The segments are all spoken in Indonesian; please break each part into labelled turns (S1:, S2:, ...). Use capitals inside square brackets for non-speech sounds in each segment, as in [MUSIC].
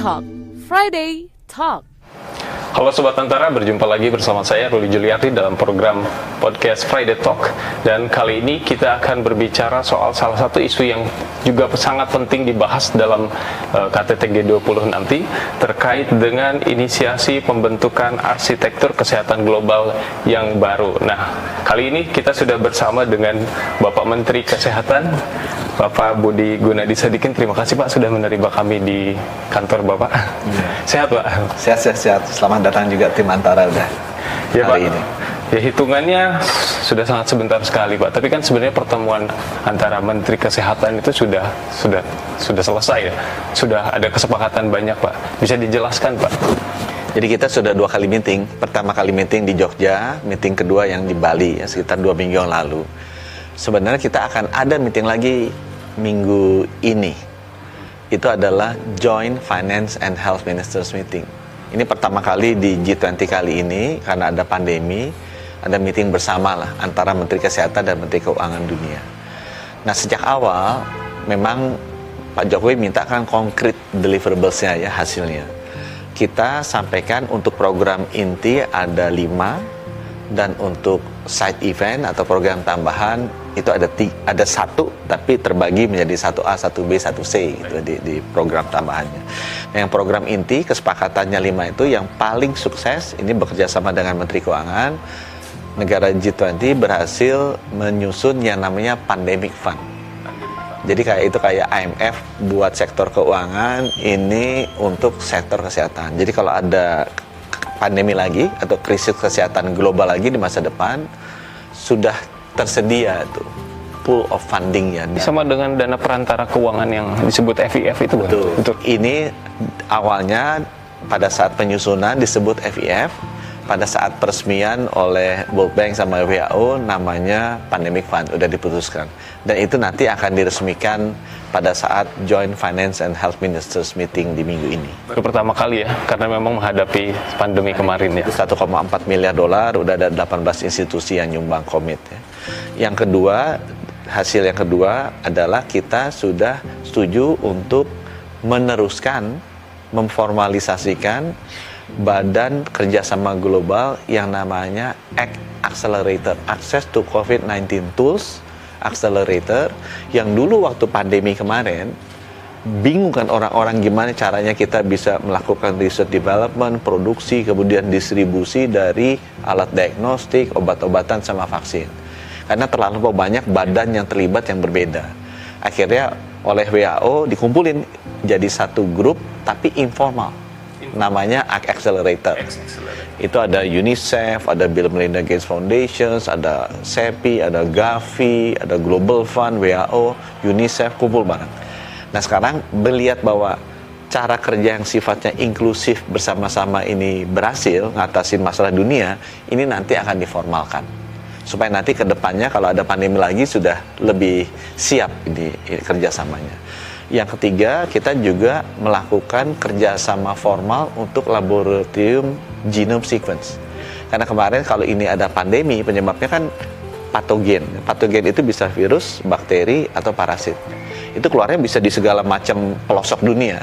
S1: Talk Friday Talk.
S2: Halo Sobat Tentara, berjumpa lagi bersama saya Ruli Juliarti dalam program podcast Friday Talk Dan kali ini kita akan berbicara soal salah satu isu yang juga sangat penting dibahas dalam uh, KTT G20 nanti Terkait dengan inisiasi pembentukan arsitektur kesehatan global yang baru Nah, kali ini kita sudah bersama dengan Bapak Menteri Kesehatan Bapak Budi Gunadi Sadikin, terima kasih Pak sudah menerima kami di kantor Bapak. Ya. Sehat Pak?
S3: Sehat, sehat, sehat. Selamat datang juga tim Antara udah
S2: ya, hari Pak. ini. Ya hitungannya sudah sangat sebentar sekali Pak. Tapi kan sebenarnya pertemuan antara Menteri Kesehatan itu sudah sudah sudah selesai ya. Sudah ada kesepakatan banyak Pak. Bisa dijelaskan Pak?
S3: Jadi kita sudah dua kali meeting. Pertama kali meeting di Jogja, meeting kedua yang di Bali ya sekitar dua minggu yang lalu. Sebenarnya kita akan ada meeting lagi minggu ini itu adalah Joint Finance and Health Ministers Meeting. Ini pertama kali di G20 kali ini karena ada pandemi, ada meeting bersama lah antara Menteri Kesehatan dan Menteri Keuangan Dunia. Nah sejak awal memang Pak Jokowi minta kan konkret deliverablesnya ya hasilnya. Kita sampaikan untuk program inti ada lima dan untuk side event atau program tambahan itu ada tiga, ada satu tapi terbagi menjadi satu A, satu B, satu C gitu di, di program tambahannya. Nah, yang program inti kesepakatannya lima itu yang paling sukses ini bekerja sama dengan Menteri Keuangan negara G20 berhasil menyusun yang namanya pandemic fund. Jadi kayak itu kayak IMF buat sektor keuangan ini untuk sektor kesehatan. Jadi kalau ada pandemi lagi atau krisis kesehatan global lagi di masa depan sudah tersedia tuh pool of fundingnya.
S2: Sama dengan dana perantara keuangan yang disebut FIF itu
S3: betul. Betul. Ini awalnya pada saat penyusunan disebut FIF, pada saat peresmian oleh World Bank sama WHO namanya Pandemic Fund udah diputuskan dan itu nanti akan diresmikan pada saat Joint Finance and Health Ministers meeting di minggu ini.
S2: Baru pertama kali ya, karena memang menghadapi pandemi kemarin ya.
S3: 1,4 miliar dolar, udah ada 18 institusi yang nyumbang komit ya. Yang kedua, hasil yang kedua adalah kita sudah setuju untuk meneruskan, memformalisasikan badan kerjasama global yang namanya ACT Accelerator, Access to COVID-19 Tools, accelerator yang dulu waktu pandemi kemarin bingung kan orang-orang gimana caranya kita bisa melakukan research development, produksi, kemudian distribusi dari alat diagnostik, obat-obatan sama vaksin. Karena terlalu banyak badan yang terlibat yang berbeda. Akhirnya oleh WHO dikumpulin jadi satu grup tapi informal. Namanya Accelerator. Accelerator itu ada UNICEF, ada Bill Melinda Gates Foundation, ada CEPI, ada Gavi, ada Global Fund, WHO, UNICEF kumpul bareng. Nah sekarang melihat bahwa cara kerja yang sifatnya inklusif bersama-sama ini berhasil ngatasin masalah dunia, ini nanti akan diformalkan supaya nanti ke depannya kalau ada pandemi lagi sudah lebih siap ini, ini kerjasamanya. Yang ketiga, kita juga melakukan kerjasama formal untuk laboratorium genome sequence. Karena kemarin kalau ini ada pandemi, penyebabnya kan patogen. Patogen itu bisa virus, bakteri, atau parasit. Itu keluarnya bisa di segala macam pelosok dunia.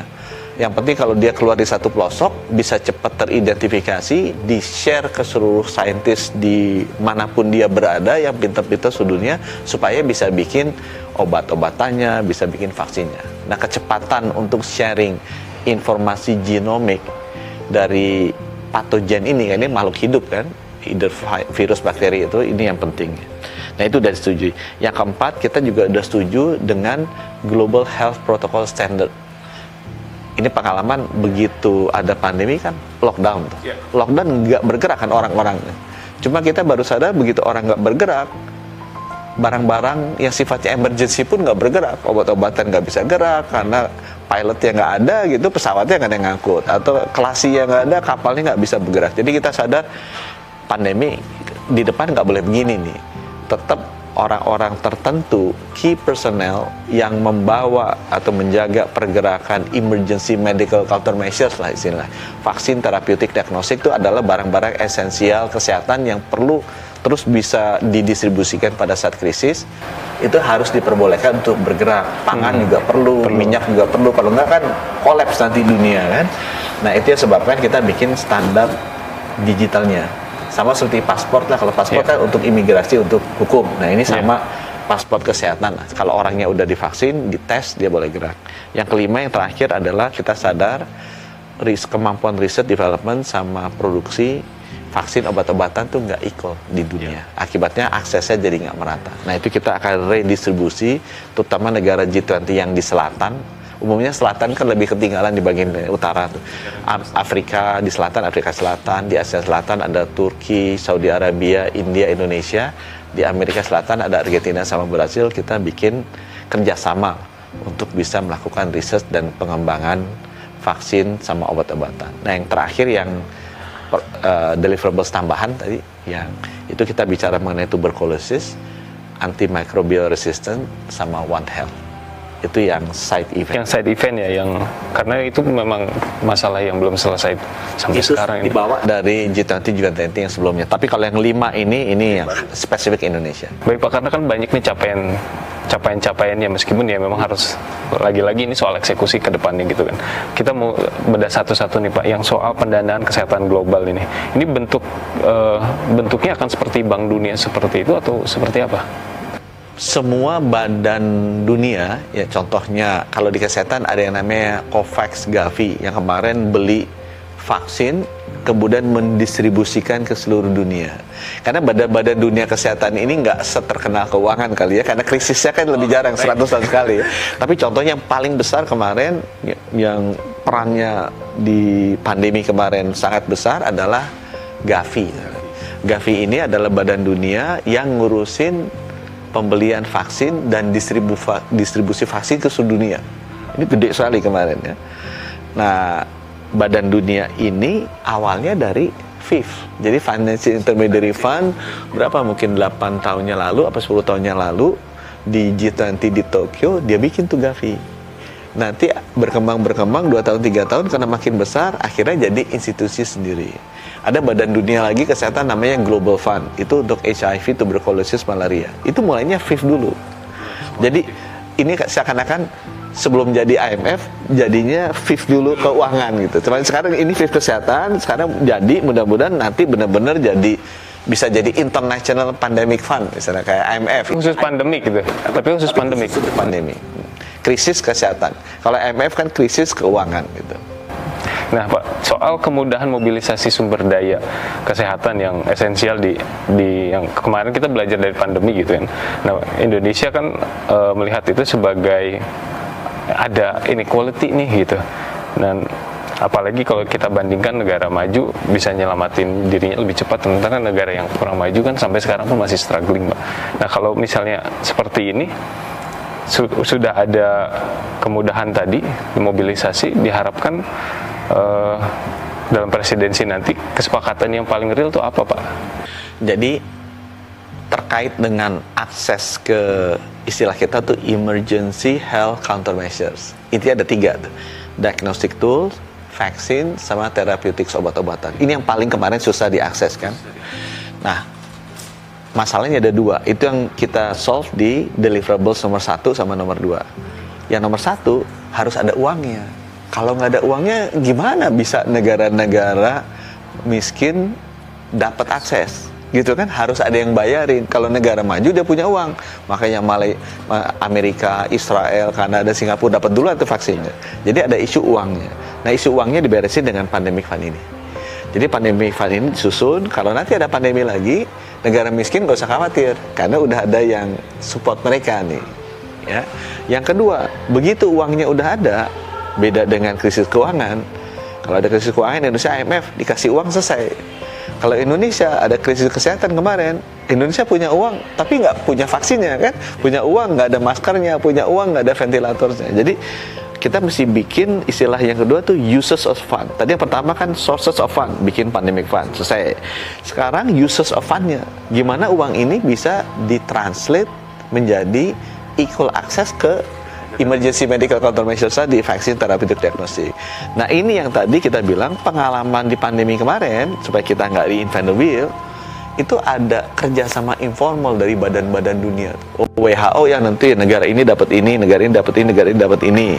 S3: Yang penting kalau dia keluar di satu pelosok, bisa cepat teridentifikasi, di-share ke seluruh saintis di mana pun dia berada yang pintar-pintar sedunia, supaya bisa bikin obat-obatannya, bisa bikin vaksinnya. Nah, kecepatan untuk sharing informasi genomik dari patogen ini, ini makhluk hidup kan, either virus, bakteri itu, ini yang penting. Nah, itu sudah disetujui. Yang keempat, kita juga sudah setuju dengan Global Health Protocol Standard. Ini pengalaman begitu ada pandemi kan lockdown tuh. Yeah. Lockdown nggak bergerak kan orang-orang. Cuma kita baru sadar begitu orang nggak bergerak, barang-barang yang sifatnya emergency pun nggak bergerak, obat-obatan nggak bisa gerak karena pilot yang nggak ada gitu, pesawatnya nggak ada yang ngangkut atau kelasi yang nggak ada, kapalnya nggak bisa bergerak. Jadi kita sadar pandemi di depan nggak boleh begini nih, tetap orang-orang tertentu, key personnel yang membawa atau menjaga pergerakan emergency medical countermeasures lah istilah. Vaksin, terapeutik, diagnostik itu adalah barang-barang esensial kesehatan yang perlu terus bisa didistribusikan pada saat krisis. Itu harus diperbolehkan untuk bergerak. Pangan juga perlu, minyak juga perlu. Kalau enggak kan kolaps nanti dunia kan? Nah itu yang sebabkan kita bikin standar digitalnya sama seperti paspor lah kalau paspor
S2: Iya.
S3: kan untuk imigrasi untuk hukum nah ini sama paspor kesehatan kalau orangnya udah divaksin dites dia boleh gerak yang kelima yang terakhir adalah kita sadar ris kemampuan riset development sama produksi vaksin obat-obatan tuh nggak equal di dunia. Akibatnya aksesnya jadi nggak merata. Nah itu kita akan redistribusi, terutama negara G20 yang di selatan. Umumnya selatan kan lebih ketinggalan di bagian utara tuh. Afrika di selatan, Afrika Selatan, di Asia Selatan ada Turki, Saudi Arabia, India, Indonesia. Di Amerika Selatan ada Argentina sama Brasil. Kita bikin kerjasama untuk bisa melakukan riset dan pengembangan vaksin sama obat-obatan. Nah yang terakhir yang eh, deliverables tambahan tadi yang itu kita bicara mengenai tuberculosis, antimicrobial resistant sama One Health. Itu yang side event.
S2: yang side event ya yang karena itu memang masalah yang belum selesai sampai
S3: itu
S2: sekarang ini.
S3: dibawa dari G20 G20 yang sebelumnya. Tapi kalau yang lima ini ini yang spesifik Indonesia.
S2: Baik Pak, karena kan banyak nih capaian capaian-capaiannya meskipun ya memang harus lagi-lagi ini soal eksekusi ke depannya gitu kan. Kita mau bedah satu-satu nih Pak, yang soal pendanaan kesehatan global ini. Ini bentuk eh, bentuknya akan seperti Bank Dunia seperti itu atau seperti apa?
S3: Semua badan dunia ya contohnya kalau di kesehatan ada yang namanya Covax Gavi yang kemarin beli vaksin kemudian mendistribusikan ke seluruh dunia. Karena badan-badan dunia kesehatan ini nggak seterkenal keuangan kali ya karena krisisnya kan lebih jarang 100 tahun sekali. Ya. tapi contohnya yang paling besar kemarin y- yang perannya di pandemi kemarin sangat besar adalah Gavi. Gavi ini adalah badan dunia yang ngurusin pembelian vaksin dan distribu distribusi vaksin ke seluruh dunia. Ini gede sekali kemarin ya. Nah, badan dunia ini awalnya dari FIF. Jadi Financial Intermediary Fund berapa mungkin 8 tahunnya lalu apa 10 tahunnya lalu di G20 di Tokyo dia bikin tuh Gavi. Nanti berkembang berkembang 2 tahun 3 tahun karena makin besar akhirnya jadi institusi sendiri. Ada badan dunia lagi kesehatan namanya Global Fund. Itu untuk HIV, tuberculosis, malaria. Itu mulainya FIF dulu. Jadi ini seakan-akan sebelum jadi IMF jadinya FIF dulu keuangan gitu. Cuman sekarang ini FIF kesehatan, sekarang jadi mudah-mudahan nanti benar-benar jadi bisa jadi International Pandemic Fund misalnya kayak IMF
S2: Khusus pandemik gitu. Tapi khusus pandemik.
S3: pandemi krisis kesehatan kalau IMF kan krisis keuangan gitu
S2: Nah, Pak, soal kemudahan mobilisasi sumber daya kesehatan yang esensial di di yang kemarin kita belajar dari pandemi gitu kan. Nah, Indonesia kan eh, melihat itu sebagai ada inequality nih gitu. Dan apalagi kalau kita bandingkan negara maju bisa nyelamatin dirinya lebih cepat sementara negara yang kurang maju kan sampai sekarang pun masih struggling, Pak. Nah, kalau misalnya seperti ini su- sudah ada kemudahan tadi mobilisasi diharapkan eh, dalam presidensi nanti kesepakatan yang paling real itu apa pak?
S3: Jadi terkait dengan akses ke istilah kita tuh emergency health countermeasures. Intinya ada tiga tuh. Diagnostic tools, vaksin, sama therapeutics obat-obatan. Ini yang paling kemarin susah diakses kan. Nah, masalahnya ada dua. Itu yang kita solve di deliverables nomor satu sama nomor dua. Yang nomor satu harus ada uangnya. Kalau nggak ada uangnya, gimana bisa negara-negara miskin dapat akses? Gitu kan harus ada yang bayarin. Kalau negara maju dia punya uang, makanya Malay, Ma- Amerika, Israel, Kanada, Singapura dapat dulu tuh vaksinnya. Jadi ada isu uangnya. Nah isu uangnya diberesin dengan pandemic fund ini. Jadi pandemi fund ini disusun, kalau nanti ada pandemi lagi, negara miskin gak usah khawatir, karena udah ada yang support mereka nih. Ya. Yang kedua, begitu uangnya udah ada, beda dengan krisis keuangan. Kalau ada krisis keuangan Indonesia IMF dikasih uang selesai. Kalau Indonesia ada krisis kesehatan kemarin, Indonesia punya uang tapi nggak punya vaksinnya kan, punya uang nggak ada maskernya, punya uang nggak ada ventilatornya. Jadi kita mesti bikin istilah yang kedua tuh uses of fund. Tadi yang pertama kan sources of fund, bikin pandemic fund, selesai. Sekarang uses of fundnya, gimana uang ini bisa ditranslate menjadi equal access ke emergency medical countermeasures tadi vaksin therapeutic diagnostic. Nah ini yang tadi kita bilang pengalaman di pandemi kemarin supaya kita nggak reinvent the wheel itu ada kerjasama informal dari badan-badan dunia. Oh, WHO yang nanti negara ini dapat ini, negara ini dapat ini, negara ini dapat ini.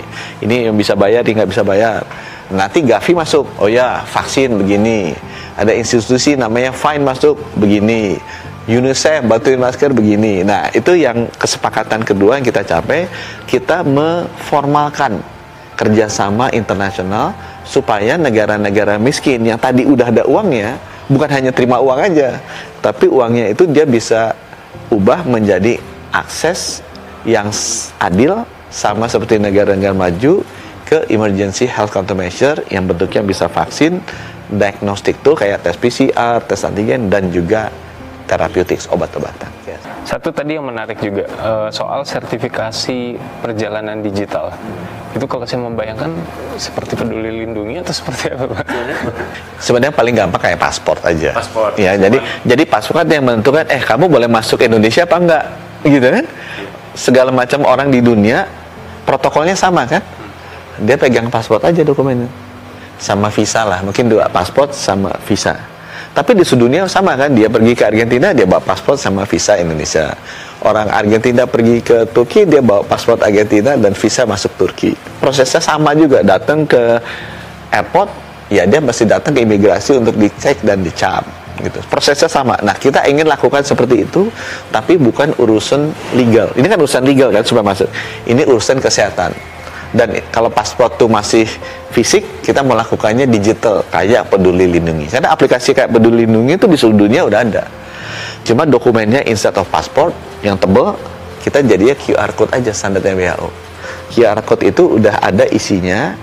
S3: Ini yang bisa bayar, ini nggak bisa bayar. Nanti Gavi masuk, oh ya vaksin begini. Ada institusi namanya Fine masuk begini. UNICEF bantuin masker begini. Nah itu yang kesepakatan kedua yang kita capai, kita meformalkan kerjasama internasional supaya negara-negara miskin yang tadi udah ada uangnya bukan hanya terima uang aja, tapi uangnya itu dia bisa ubah menjadi akses yang adil sama seperti negara-negara maju ke emergency health countermeasure yang bentuknya bisa vaksin, diagnostik tool kayak tes PCR, tes antigen dan juga terapeutics obat-obatan.
S2: Satu tadi yang menarik juga uh, soal sertifikasi perjalanan digital. Itu kalau saya membayangkan seperti peduli lindungi atau seperti apa, Pak?
S3: Sebenarnya paling gampang kayak paspor aja.
S2: Paspor.
S3: Ya, jadi jadi paspor yang menentukan eh kamu boleh masuk Indonesia apa enggak, gitu kan? Segala macam orang di dunia protokolnya sama kan? Dia pegang paspor aja dokumennya. Sama visa lah, mungkin dua paspor sama visa tapi di seluruh sama kan, dia pergi ke Argentina dia bawa paspor sama visa Indonesia. Orang Argentina pergi ke Turki dia bawa paspor Argentina dan visa masuk Turki. Prosesnya sama juga, datang ke airport ya dia mesti datang ke imigrasi untuk dicek dan dicap gitu. Prosesnya sama. Nah, kita ingin lakukan seperti itu, tapi bukan urusan legal. Ini kan urusan legal kan supaya masuk. Ini urusan kesehatan dan kalau paspor itu masih fisik kita melakukannya digital kayak peduli lindungi. Karena aplikasi kayak peduli lindungi itu di seluruh dunia udah ada. Cuma dokumennya instead of pasport yang tebel kita jadinya QR code aja standarnya WHO QR code itu udah ada isinya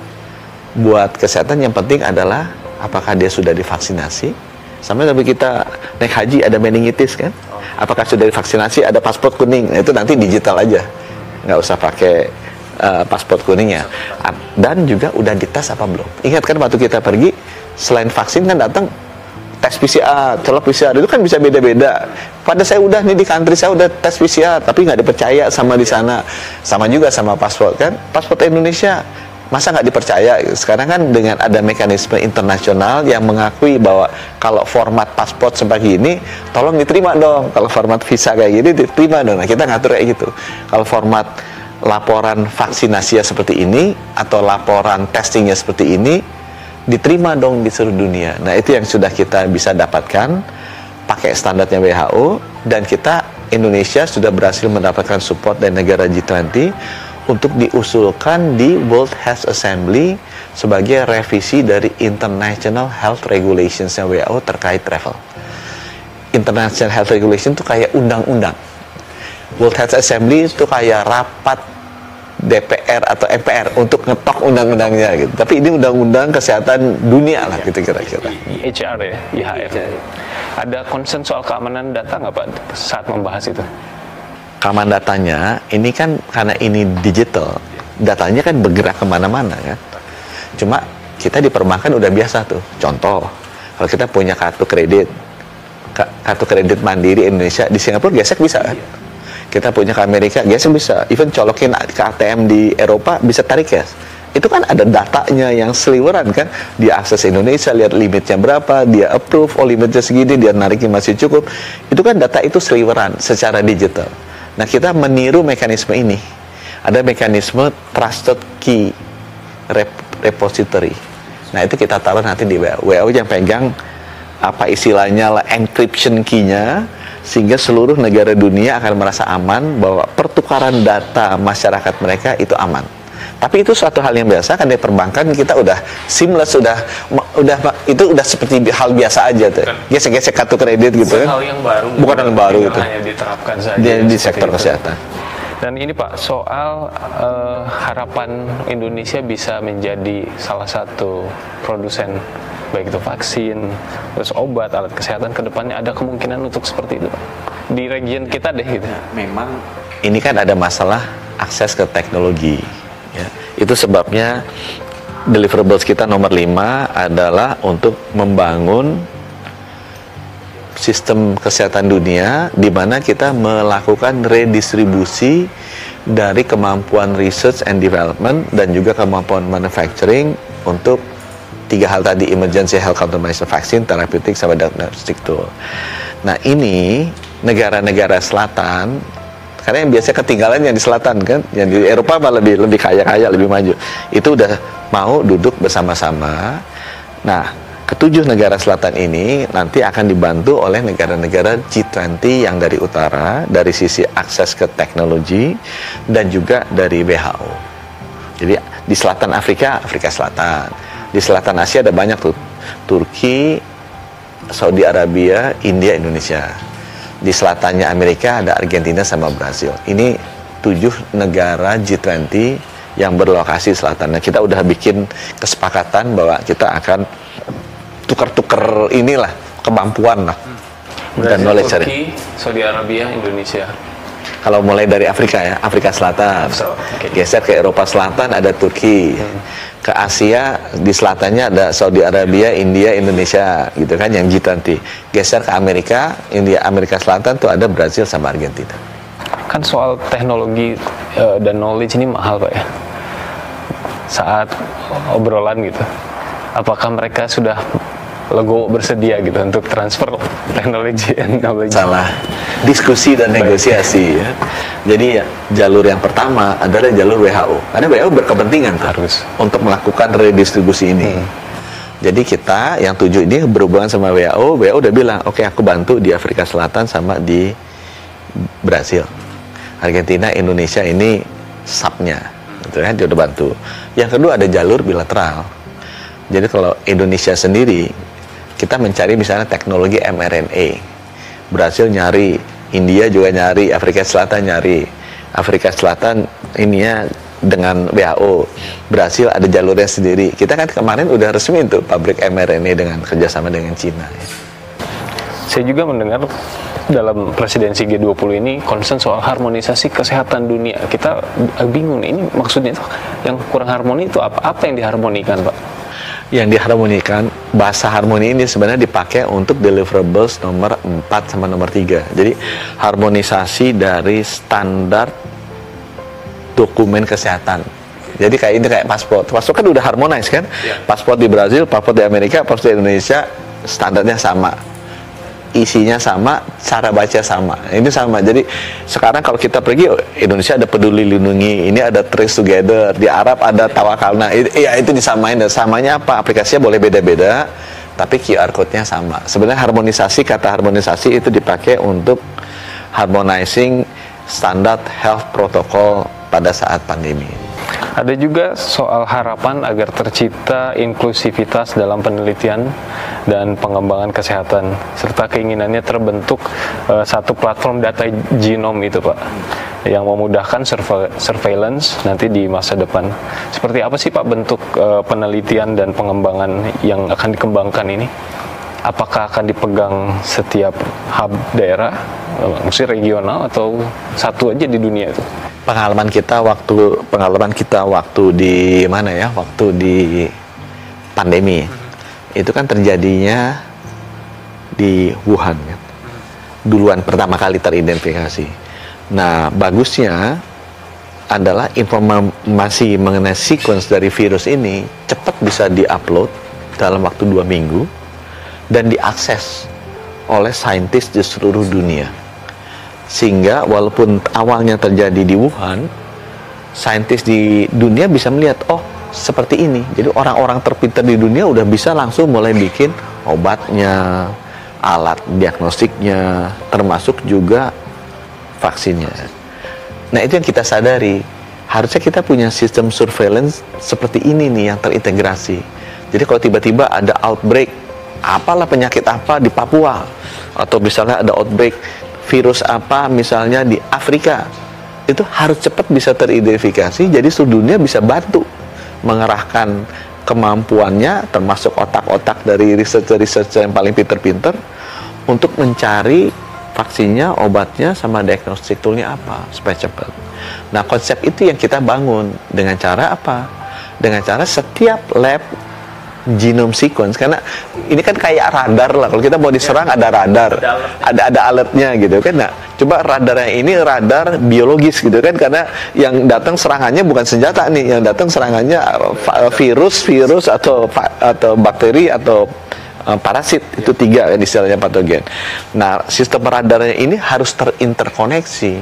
S3: buat kesehatan. Yang penting adalah apakah dia sudah divaksinasi. Sampai tapi kita naik haji ada meningitis kan? Apakah sudah divaksinasi ada paspor kuning? Nah, itu nanti digital aja. Nggak usah pakai uh, paspor kuningnya dan juga udah dites apa belum ingat kan waktu kita pergi selain vaksin kan datang tes PCR, colok PCR itu kan bisa beda-beda. Pada saya udah nih di country saya udah tes PCR, tapi nggak dipercaya sama di sana. Sama juga sama paspor kan, paspor Indonesia masa nggak dipercaya? Sekarang kan dengan ada mekanisme internasional yang mengakui bahwa kalau format paspor seperti ini, tolong diterima dong. Kalau format visa kayak gini diterima dong. Nah kita ngatur kayak gitu. Kalau format laporan vaksinasi seperti ini atau laporan testingnya seperti ini diterima dong di seluruh dunia. Nah itu yang sudah kita bisa dapatkan pakai standarnya WHO dan kita Indonesia sudah berhasil mendapatkan support dari negara G20 untuk diusulkan di World Health Assembly sebagai revisi dari International Health Regulations WHO terkait travel. International Health Regulation itu kayak undang-undang. World Health Assembly itu kayak rapat DPR atau MPR untuk ngetok undang-undangnya gitu. Tapi ini undang-undang kesehatan dunia lah gitu kira-kira.
S2: IHR ya, IHR. Ada concern soal keamanan data nggak Pak saat membahas itu?
S3: Keamanan datanya ini kan karena ini digital, datanya kan bergerak ke mana-mana kan. Cuma kita di perbankan udah biasa tuh. Contoh, kalau kita punya kartu kredit, kartu kredit mandiri Indonesia di Singapura gesek bisa kan? Kita punya ke Amerika gesek bisa even colokin ke ATM di Eropa bisa tarik ya itu kan ada datanya yang seliweran kan? Dia akses Indonesia lihat limitnya berapa dia approve oh limitnya segini dia nariknya masih cukup. Itu kan data itu seliweran secara digital. Nah kita meniru mekanisme ini. Ada mekanisme trusted key rep repository. Nah itu kita taruh nanti di WHO WHO yang pegang apa istilahnya lah encryption key-nya sehingga seluruh negara dunia akan merasa aman bahwa pertukaran data masyarakat mereka itu aman. Tapi itu suatu hal yang biasa kan di perbankan kita udah seamless sudah udah itu udah seperti hal biasa aja tuh. Gesek-gesek kartu kredit gitu
S2: kan. Hal yang baru.
S3: Bukan hal yang baru itu.
S2: Hanya diterapkan saja
S3: di, di sektor itu. kesehatan.
S2: Dan ini Pak, soal uh, harapan Indonesia bisa menjadi salah satu produsen baik itu vaksin, terus obat, alat kesehatan ke depannya ada kemungkinan untuk seperti itu di region kita deh gitu. Ya,
S3: memang ini kan ada masalah akses ke teknologi. Ya. Itu sebabnya deliverables kita nomor 5 adalah untuk membangun sistem kesehatan dunia di mana kita melakukan redistribusi dari kemampuan research and development dan juga kemampuan manufacturing untuk tiga hal tadi emergency health countermeasure vaksin, therapeutic sama diagnostic tool. Nah ini negara-negara selatan karena yang biasa ketinggalan yang di selatan kan, yang di Eropa malah lebih lebih kaya-kaya, lebih maju. Itu udah mau duduk bersama-sama. Nah, ketujuh negara selatan ini nanti akan dibantu oleh negara-negara G20 yang dari utara, dari sisi akses ke teknologi dan juga dari WHO. Jadi di selatan Afrika, Afrika Selatan. Di selatan Asia ada banyak tuh. Turki, Saudi Arabia, India, Indonesia di selatannya Amerika ada Argentina sama Brasil. Ini tujuh negara G20 yang berlokasi selatan. Nah, kita udah bikin kesepakatan bahwa kita akan tukar-tukar inilah kemampuan lah dan knowledge
S2: Turki, Saudi Arabia, Indonesia.
S3: Kalau mulai dari Afrika ya, Afrika Selatan.
S2: So, okay.
S3: Geser ke Eropa Selatan ada Turki. Hmm. Ke Asia di selatannya ada Saudi Arabia, India, Indonesia gitu kan yang G20. Geser ke Amerika, India, Amerika Selatan tuh ada Brazil sama Argentina.
S2: Kan soal teknologi uh, dan knowledge ini mahal Pak ya. Saat obrolan gitu. Apakah mereka sudah Lego bersedia gitu untuk transfer teknologi [LAUGHS] and knowledge.
S3: Salah. Diskusi dan negosiasi ya. Jadi ya jalur yang pertama adalah jalur WHO. Karena WHO berkepentingan
S2: harus
S3: untuk melakukan redistribusi ini. Hmm. Jadi kita yang tujuh ini berhubungan sama WHO, WHO udah bilang, oke okay, aku bantu di Afrika Selatan sama di Brasil. Argentina, Indonesia ini subnya, gitu kan, dia udah bantu. Yang kedua ada jalur bilateral. Jadi kalau Indonesia sendiri kita mencari misalnya teknologi mRNA. Brasil nyari, India juga nyari, Afrika Selatan nyari. Afrika Selatan ininya dengan WHO. Brasil ada jalurnya sendiri. Kita kan kemarin udah resmi itu pabrik mRNA dengan kerjasama dengan Cina. Ya.
S2: Saya juga mendengar dalam presidensi G20 ini concern soal harmonisasi kesehatan dunia. Kita bingung ini maksudnya itu yang kurang harmoni itu apa? Apa yang diharmonikan, Pak?
S3: Yang diharmonikan bahasa harmoni ini sebenarnya dipakai untuk deliverables nomor 4 sama nomor 3 jadi harmonisasi dari standar dokumen kesehatan. Jadi kayak ini kayak paspor paspor kan udah harmonis kan? Ya. paspor di Brazil paspor di Amerika paspor di Indonesia standarnya sama isinya sama, cara baca sama. Ini sama. Jadi sekarang kalau kita pergi Indonesia ada peduli lindungi, ini ada trace together, di Arab ada tawakalna. Iya itu disamain. Dan samanya apa? Aplikasinya boleh beda-beda, tapi QR code-nya sama. Sebenarnya harmonisasi kata harmonisasi itu dipakai untuk harmonizing standar health protocol pada saat pandemi.
S2: Ada juga soal harapan agar tercipta inklusivitas dalam penelitian dan pengembangan kesehatan serta keinginannya terbentuk uh, satu platform data genom itu Pak yang memudahkan surveillance nanti di masa depan. Seperti apa sih Pak bentuk uh, penelitian dan pengembangan yang akan dikembangkan ini? Apakah akan dipegang setiap hub daerah, uh, maksudnya regional atau satu aja di dunia itu?
S3: pengalaman kita waktu pengalaman kita waktu di mana ya waktu di pandemi itu kan terjadinya di Wuhan ya. duluan pertama kali teridentifikasi nah bagusnya adalah informasi mengenai sequence dari virus ini cepat bisa diupload dalam waktu dua minggu dan diakses oleh saintis di seluruh dunia sehingga walaupun awalnya terjadi di Wuhan saintis di dunia bisa melihat oh seperti ini. Jadi orang-orang terpintar di dunia udah bisa langsung mulai bikin obatnya alat diagnostiknya termasuk juga vaksinnya. Nah itu yang kita sadari. Harusnya kita punya sistem surveillance seperti ini nih yang terintegrasi. Jadi kalau tiba-tiba ada outbreak apalah penyakit apa di Papua? Atau misalnya ada outbreak virus apa misalnya di Afrika? Itu harus cepat bisa teridentifikasi jadi seluruh dunia bisa bantu mengerahkan kemampuannya termasuk otak-otak dari researcher-researcher yang paling pinter-pinter untuk mencari vaksinnya, obatnya, sama diagnostik toolnya apa supaya cepat. Nah konsep itu yang kita bangun dengan cara apa? Dengan cara setiap lab genome sequence. Karena ini kan kayak radar lah. Kalau kita mau diserang ada radar. Ada ada alertnya gitu kan. Nah coba radarnya ini radar biologis gitu kan. Karena yang datang serangannya bukan senjata nih. Yang datang serangannya uh, virus virus atau atau bakteri atau uh, parasit. Itu tiga kan istilahnya patogen. Nah sistem radarnya ini harus terinterkoneksi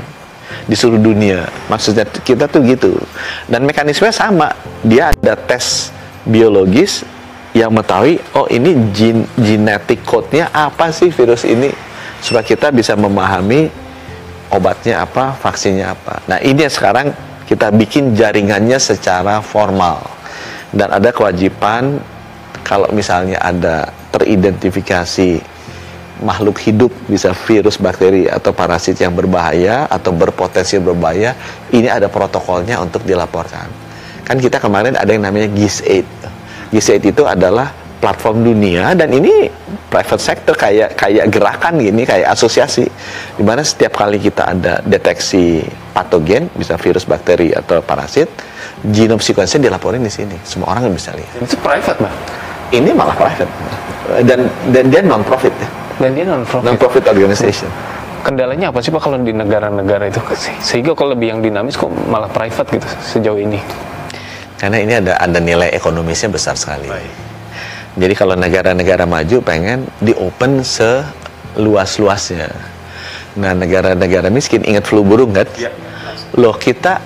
S3: di seluruh dunia. Maksudnya kita tuh gitu. Dan mekanismenya sama. Dia ada tes biologis yang mengetahui oh ini gen genetic code-nya apa sih virus ini supaya kita bisa memahami obatnya apa, vaksinnya apa. Nah, ini yang sekarang kita bikin jaringannya secara formal. Dan ada kewajiban kalau misalnya ada teridentifikasi makhluk hidup bisa virus, bakteri atau parasit yang berbahaya atau berpotensi berbahaya, ini ada protokolnya untuk dilaporkan. Kan kita kemarin ada yang namanya GIS-8 G8 itu adalah platform dunia dan ini private sector kayak kayak gerakan gini kayak asosiasi di mana setiap kali kita ada deteksi patogen bisa virus bakteri atau parasit genome sequence dilaporin di sini. Semua orang bisa lihat.
S2: Itu private bang
S3: ini malah private. Dan dan dia non profit ya.
S2: Dan dia non profit
S3: non profit organization.
S2: Kendalanya apa sih pak kalau di negara-negara itu? Sehingga kalau lebih yang dinamis kok malah private gitu sejauh ini
S3: karena ini ada ada nilai ekonomisnya besar sekali. Baik. Jadi kalau negara-negara maju pengen di open seluas-luasnya. Nah negara-negara miskin ingat flu burung kan? Ya. Loh kita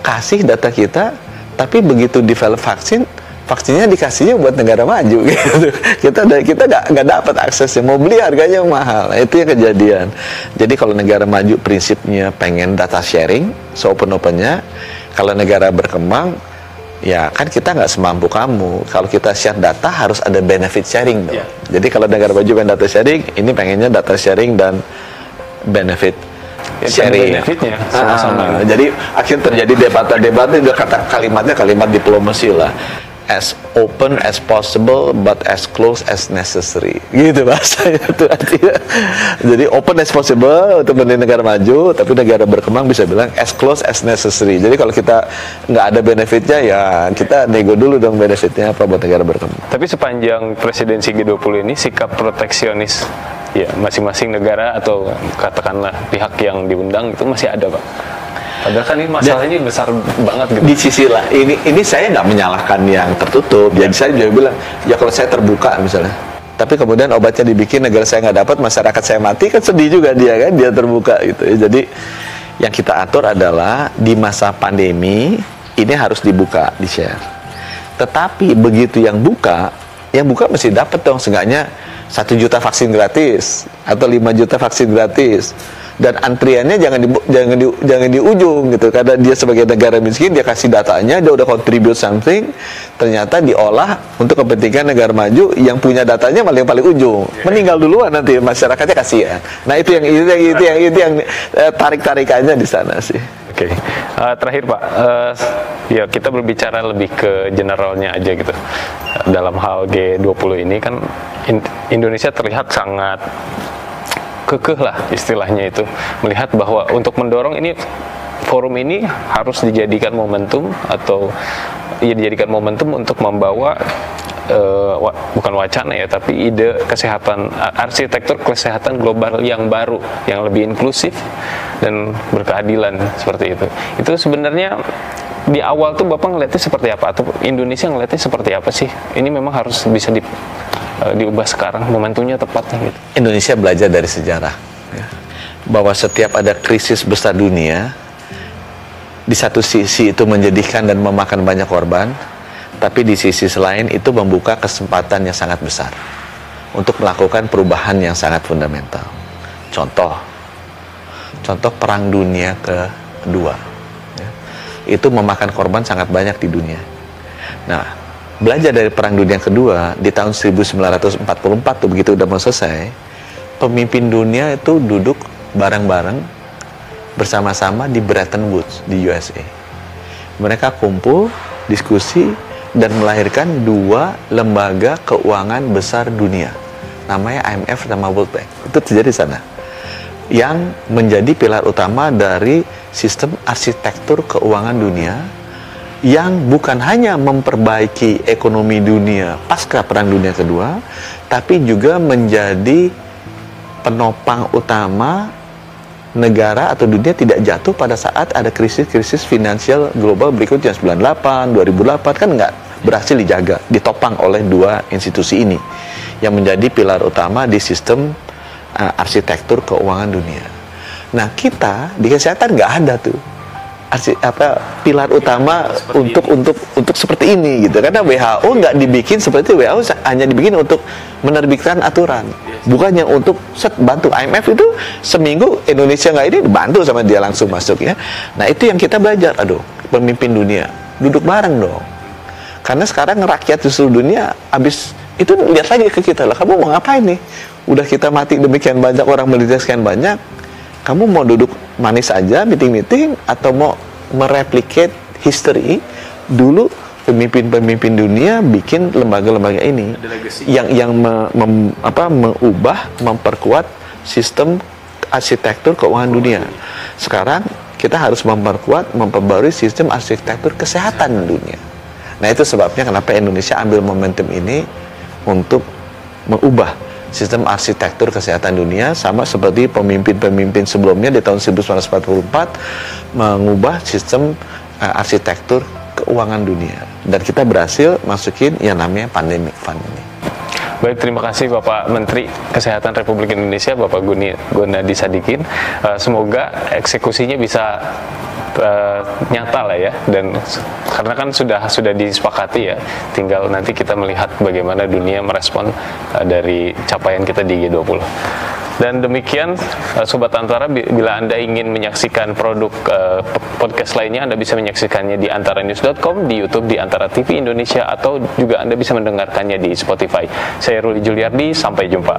S3: kasih data kita, tapi begitu develop vaksin, vaksinnya dikasihnya buat negara maju [LAUGHS] gitu. Kita kita nggak nggak dapat aksesnya, mau beli harganya mahal. Nah, itu yang kejadian. Jadi kalau negara maju prinsipnya pengen data sharing, so open opennya. Kalau negara berkembang ya kan kita nggak semampu kamu. Kalau kita share data harus ada benefit sharing dong. Yeah. Jadi kalau negara baju pengen data sharing, ini pengennya data sharing dan benefit ya, sharing.
S2: Benefitnya sama-sama.
S3: Ah, jadi akhirnya terjadi debat-debat itu kata kalimatnya kalimat diplomasi lah as open as possible but as close as necessary. Gitu bahasanya [LAUGHS] itu artinya. Jadi open as possible untuk menjadi negara maju tapi negara berkembang bisa bilang as close as necessary. Jadi kalau kita nggak ada benefitnya ya kita nego dulu dong benefitnya apa buat negara berkembang.
S2: Tapi sepanjang presidensi G20 ini sikap proteksionis ya masing-masing negara atau katakanlah pihak yang diundang itu masih ada pak Padahal kan ini masalahnya Dan, besar banget gitu.
S3: Di sisi lah, ini ini saya nggak menyalahkan yang tertutup. Jadi saya juga bilang, ya kalau saya terbuka misalnya. Tapi kemudian obatnya dibikin negara saya nggak dapat, masyarakat saya mati kan sedih juga dia kan, dia terbuka gitu. Ya. Jadi yang kita atur adalah di masa pandemi ini harus dibuka, di share. Tetapi begitu yang buka, yang buka mesti dapat dong, seenggaknya satu juta vaksin gratis atau 5 juta vaksin gratis. Dan antriannya jangan di jangan di jangan di ujung gitu. Karena dia sebagai negara miskin dia kasih datanya dia udah contribute something. Ternyata diolah untuk kepentingan negara maju yang punya datanya paling paling ujung. Meninggal duluan nanti masyarakatnya kasihan. Nah itu yang itu yang itu yang itu yang eh, tarik tarikannya di sana sih
S2: Oke, okay. uh, eh, terakhir Pak, uh, ya kita berbicara lebih ke generalnya aja gitu. Dalam hal G20 ini kan Indonesia terlihat sangat kekeh lah istilahnya itu melihat bahwa untuk mendorong ini forum ini harus dijadikan momentum atau ya dijadikan momentum untuk membawa uh, bukan wacana ya tapi ide kesehatan arsitektur kesehatan global yang baru yang lebih inklusif dan berkeadilan seperti itu itu sebenarnya di awal tuh bapak ngeliatnya seperti apa atau Indonesia ngeliatnya seperti apa sih ini memang harus bisa di uh, diubah sekarang momentumnya tepatnya gitu.
S3: Indonesia belajar dari sejarah ya. bahwa setiap ada krisis besar dunia di satu sisi itu menjadikan dan memakan banyak korban tapi di sisi lain itu membuka kesempatan yang sangat besar untuk melakukan perubahan yang sangat fundamental contoh contoh perang dunia kedua ya. itu memakan korban sangat banyak di dunia nah belajar dari Perang Dunia Kedua di tahun 1944 tuh begitu udah mau selesai, pemimpin dunia itu duduk bareng-bareng bersama-sama di Bretton Woods di USA. Mereka kumpul, diskusi, dan melahirkan dua lembaga keuangan besar dunia. Namanya IMF sama World Bank. Itu terjadi di sana. Yang menjadi pilar utama dari sistem arsitektur keuangan dunia yang bukan hanya memperbaiki ekonomi dunia pasca Perang Dunia Kedua, tapi juga menjadi penopang utama negara atau dunia tidak jatuh pada saat ada krisis-krisis finansial global berikutnya 98, 2008 kan nggak berhasil dijaga, ditopang oleh dua institusi ini yang menjadi pilar utama di sistem uh, arsitektur keuangan dunia. Nah kita di kesehatan nggak ada tuh apa pilar utama seperti untuk ini. untuk untuk seperti ini gitu. Karena WHO nggak dibikin seperti WHO hanya dibikin untuk menerbitkan aturan. Bukannya untuk set bantu IMF itu seminggu Indonesia nggak ini bantu sama dia langsung masuk ya. Nah itu yang kita belajar aduh pemimpin dunia duduk bareng dong. Karena sekarang rakyat di seluruh dunia habis itu lihat lagi ke kita lah kamu mau ngapain nih? Udah kita mati demikian banyak orang menderita sekian banyak kamu mau duduk manis aja meeting-meeting atau mau mereplicate history dulu pemimpin-pemimpin dunia bikin lembaga-lembaga ini yang yang me, mem, apa, mengubah memperkuat sistem arsitektur keuangan dunia. Sekarang kita harus memperkuat memperbarui sistem arsitektur kesehatan dunia. Nah itu sebabnya kenapa Indonesia ambil momentum ini untuk mengubah sistem arsitektur kesehatan dunia sama seperti pemimpin-pemimpin sebelumnya di tahun 1944 mengubah sistem uh, arsitektur keuangan dunia dan kita berhasil masukin yang namanya pandemic fund ini.
S2: Baik, terima kasih Bapak Menteri Kesehatan Republik Indonesia, Bapak Guni Gunadi Sadikin. Uh, semoga eksekusinya bisa uh, nyata lah ya. Dan karena kan sudah sudah disepakati ya tinggal nanti kita melihat bagaimana dunia merespon uh, dari capaian kita di G20 dan demikian uh, Sobat Antara bila Anda ingin menyaksikan produk uh, podcast lainnya Anda bisa menyaksikannya di antaranews.com di YouTube di Antara TV Indonesia atau juga Anda bisa mendengarkannya di Spotify. Saya Ruli Juliardi sampai jumpa